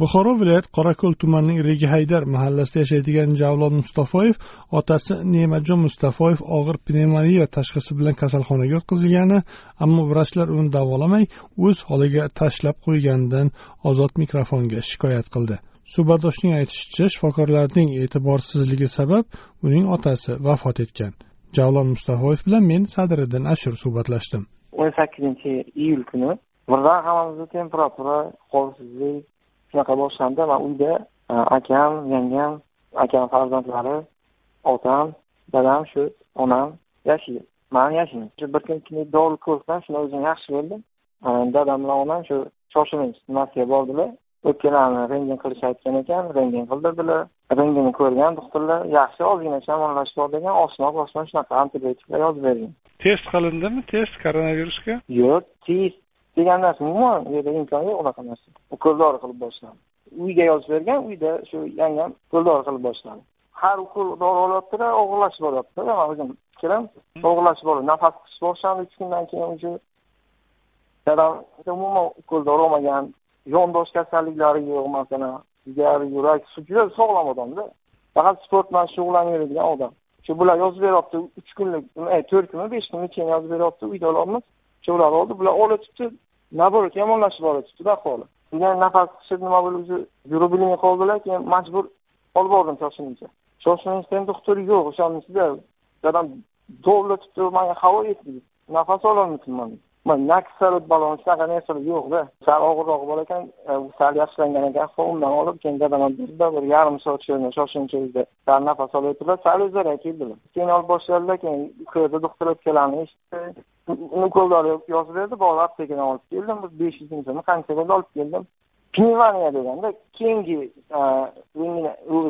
Buxoro viloyat qorako'l tumanining regihaydar mahallasida yashaydigan javlon mustafoyev otasi ne'matjon mustafoyev og'ir pnevmoniya tashxisi bilan kasalxonaga yotqizilgani ammo vrachlar uni davolamay o'z holiga tashlab qo'yganidan ozod mikrofonga shikoyat qildi. Suhbatdoshning aytishicha shifokorlarning e'tiborsizligi sabab uning otasi vafot etgan. Javlon mustafoyev bilan men sadiriddin ashur suhbatlashdim. O'n sakkizinchi iyul kuni birdan hammamizda temperatura holsizlik shunaqa boshlandi man uyda e, akam yangam akam farzandlari otam dadam shu onam yashaydi. Man yashayman shu bir kun dori ko'rsam shunda o'zim yaxshi bo'ldim e, dadam bilan onam shu shoshilinch nimasiga bordilar. O'pkalarni rentgen qilish aytgan ekan rentgen qildirdilar. Rentgenni ko'rgan doktorlar yaxshi ozgina shamollash bor degan osmoq osmoq shunaqa antibiotiklar yozib bergan. Test qilindimi? Test koronavirusga? Yo'q test degan narsa umuman u yerda imkoni yo'q unaqa narsa. Ukol-dori qilib boshladi. Uyga yozib bergan uyda shu yangam ukol-dori qilib boshladi. Har ukol dori olyaptida og'irlashib boryaptida man o'zim fikrim og'irlashib boryapti nafas qisish boshlandi uch kundan keyin уже dadam umuman ukol dori olmagan yondosh kasalliklari yo'q masalan jigar yurak juda sog'lom odamda. Faqat sport bilan shug'ullanaveradigan odam. Shu bular yozib beryapti uch kunlik to'rt kunmi besh kunlik keyin yozib beryapti uyda olamiz shular oldi bular olayotibdi наоборот yomonlashib boryotibdida ahvoli keyin nafas qisib nima bo'lib o'zi yurib qoldilar keyin majbur olib bordim shoshilincha. Shoshilinchda ham doktori yo'q o'shani ichida dadam dovlatibdi manga havo yetmaydi nafas ololmayapman man na kislorod baloni shunaqa narsalar yo'qda sal og'irroq bo'lar ekan. E, sal yaxshilangan ekan. Undan olib keyin dadam berdi bir yarim soat shu shoshilinch o'zida sal nafas olayotdilar sal o'zlari keldilar keyin olib boshladilar keyin ko'rdi doktor o'tganlarini eshitdi ukollar yozib berdi bola aptekadan olib keldim. Bir besh yuz so'mmi qancha bo'ldi olib keldim. Pnevmoniya deganda keyingi e,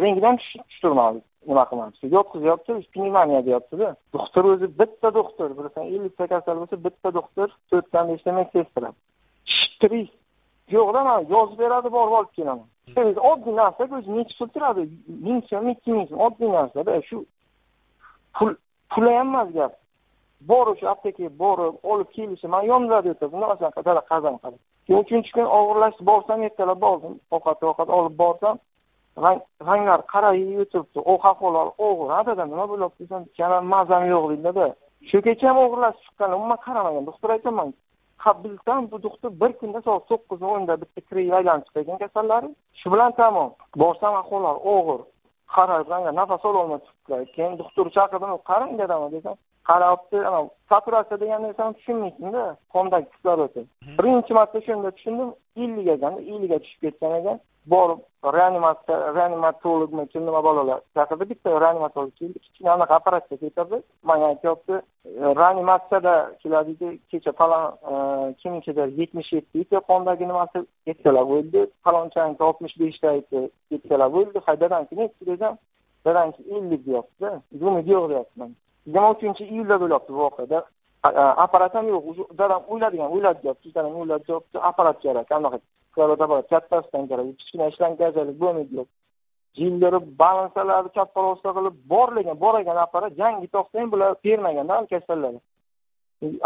rengidan tushirmadi nima qilmabdi yotqizyapti pnevmoniya deyaptida doktor o'zi bitta doktor bilasan ellikta kasal bo'lsa bitta doktor to'rtdan beshta medsestra shtrix. Yo'qda man yozib beradi borib olib kelaman. Oddiy narsaku o'zi nechi pul turadi? Ming so'm ikki ming so'm oddiy narsada shu pul puli ham emas gap. Borib shu aptekaga borib olib kelishi man yonlarida o'tirdim shunaqa dada qazan qilib keyin uchinchi kun og'irlashdi borsam ertalab bordim. Ovqat ovqat olib borsam ranglar qarayib o'tiribdi ovqat og'ir a dada nima bo'lyapti desam yana mazam yo'q deydida. Shu kecha ham og'irlashib chiqqan umuman qaramagan doktor aytaman. Bilsam bu doktor bir kunda soat to'qqiz o'nda bitta kirib aylanib chiqar ekan kasallari shu bilan tamom borsam ahvollari og'ir. Qarab ranglar nafas ololmay turibdilar keyin doktorni chaqirdim qarang dadam desam qarabdi saturatsiya degan narsani tushunmaysizda qondagi kislorodni birinchi marta shunda tushundim ellik ekan ellikga tushib ketgan ekan borib reanimatsiya reanimatologmi kim nima bolalar chaqirdi bitta reanimatolog keldi kichkina anaqa apparatga keltirdi manga aytyapti e, reanimatsiyada keladi kecha falon e, kimnikidir yetmish yetti edi qondagi nimasi ketkalar o'ldi falonchanika oltmish beshda edi ketkalar o'ldi hay dadaniki nechi desam dadaniki ellik deyaptida umid yo'q deyapti yigirma uchinchi iyulda bo'lyapti bu voqea apparat ham yo'q уже dadam o'yladigan o'yladi deyapti dadam o'yladi deyapti apparat kerak anaqa kislorod apparat kattasidan kerak kichkina ishlankachalik bo'lmaydi yo'q jildirib balansalarni chappa rosta qilib bor lekin bor ekan apparat yangi topsa ham bular bermaganda kasallar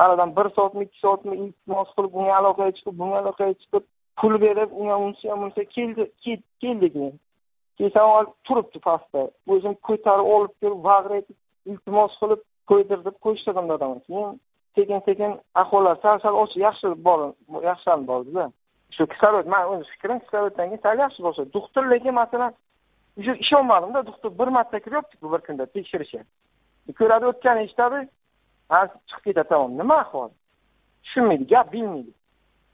aradan bir soatmi ikki soatmi iltimos qilib bunga aloqaga chiqib bunga aloqaga chiqib pul berib unga unisi ham bunisi keldi keldi keyin keyin turibdi pastda o'zim ko'tarib olib kelib vag'raytib iltimos qilib qo'ydirib qo'yishtirdim dadamni keyin sekin sekin ahvollari sal sal yaxshilab bor yaxshilanib bordida shu kislorod mani o'zi fikrim kisloroddan keyin sal yaxshi boshladi doktor lekin masalan уже ishonmadimda doktor bir marta kiryaptiku bir kunda tekshirishga ko'radi o'tgani eshitadi ha chiqib ketadi tamom. Nima ahvol? Tushunmaydi gap bilmaydi.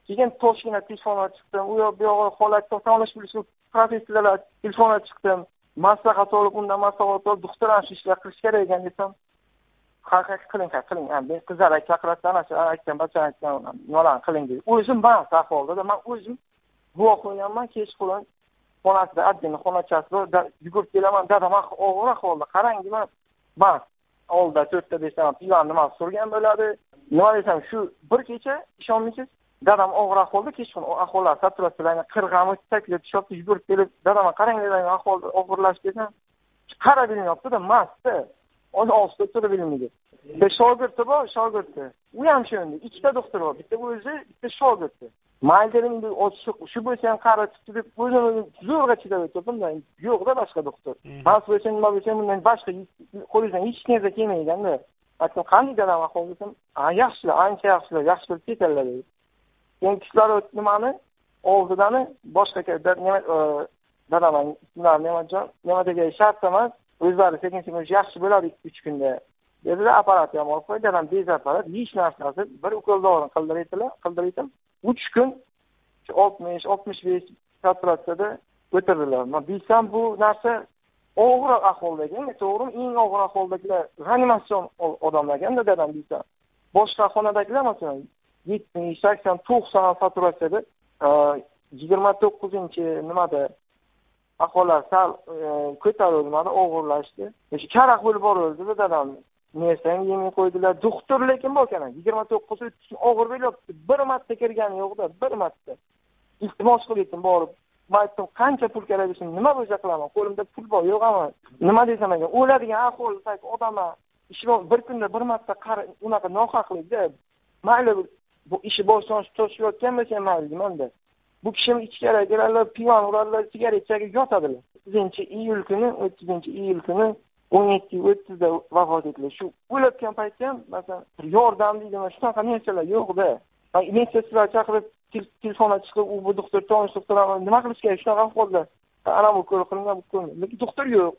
Keyin toshkentda telefonga chiqdim u yoq bu yog'i holatni tanlash bilish professorlar telefonga chiqdim maslahat olib undan maslahat olib doktor ana shu ishlar qilish kerak ekan desam ha qiling. Qiling men qizlar chaqiradida ana shu aytgan bachani aytgan nimalarni qiling deydi o'zim mast ahvolda man o'zim duo qilganman kechqurun xonasida отдельно xonachasida yugurib kelaman. Dadam og'ir ahvolda qarang man mast oldida to'rtta beshta pivani nimasi surgan bo'ladi. Nima desam shu bir kecha ishonmaysiz? Dadam og'ir ahvolda kechqurun ahvollari saturatsiyalarni qirg'ami taklab tushyapti yugurib kelib dadam qarang dedi ahvol og'irlashib ketgan qarab bilmayaptida mastda. Turib ilmiga bitta shogirdi bor shogirdi u ham shu ikkita doktor bor. Bitta o'zi bitta shogirdi mayli dedim shu bo'lsa ham qari chiqdi deb o'zimni zo'rg'a chidab o'tirdim yo'qda boshqa doktor. Mast bo'lsa nima bo'lsa bundan boshqa qo'lingizdan hech narsa kelmayganda aytdim qanday dadam ahvol desam yaxshilar ancha yaxshilar yaxshi bo'lib ketadilar dedi. Keyin kislorod nimani? Og'zidani boshqa nima e, dadam ne'matjon ne'mataka shart emas o'zlari sekin sekin yaxshi bo'ladi ikki uch kunda. Dedilar apparatni ham olib qo'ydi. Dadam bez apparat hech narsasi bir ukol dorini qildiraydilar qildiraydim uch kun oltmish oltmish besh saturatsiyada o'tirdilar. Man bilsam bu narsa og'ir ahvolda ekan to'g'rimi eng og'ir ahvoldagilar reanimatsion odamlar ekanda dadam bilsam. Boshqa xonadagilar masalan yetmish sakson to'qson saturatsiyada yigirma to'qqizinchi nimada ahvollari sal e, ko'tarildi ko'tarilmadi og'irlashdi. O'sha karaxt bo'lib boraveradida dadamni nersang yemay qo'ydilar. Doktor lekin bor ekan yigirma to'qqiz o'ttizni og'ir bo'lyapti. Bir marta kirgani yo'qda bir marta. Iltimos qildim borib. Man aytdim qancha pul kerak bo'lsa nima bo'lsa qilaman? Qo'limda pul bor yo'q ama. Nima desam ekan? O'ladigan ahvoldagi odamlar ishi bir kunda bir marta qara unaqa nohaqlikda. Mayli bu ishi boshidan toshayotgan bo'lsa ham mayli deymanda bu kishini ichkari kiradilar piyon uradilar sigaret chekib yotadilar o'ttizinchi iyul kuni o'ttizinchi iyul kuni o'n yetti o'ttizda vafot etdilar shu o'layotgan paytda ham masalan yordam deydimi shunaqa narsalar yo'qda medsestrar chaqirib telefonga chiqib u bu doktor tonish doktor nima qilish kerak shunaqa ahvolda ana bu qilingan bu lekin doktor yo'q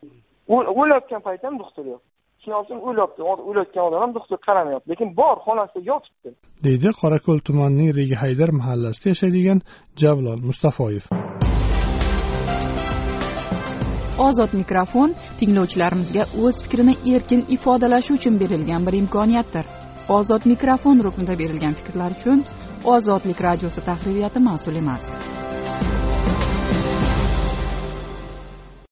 o'layotgan paytda ham doktor yo'q tushunyapsizmi o'lyapti o'layotgan odam ham doktor qaramayapti lekin bor xonasida yotibdi. Deydi qorako'l tumanining regi haydar mahallasida yashaydigan javlon mustafoyev. Ozod mikrofon tinglovchilarimizga o'z fikrini erkin ifodalashi uchun berilgan bir imkoniyatdir. Ozod mikrofon ruknida berilgan fikrlar uchun ozodlik radiosi tahririyati mas'ul emas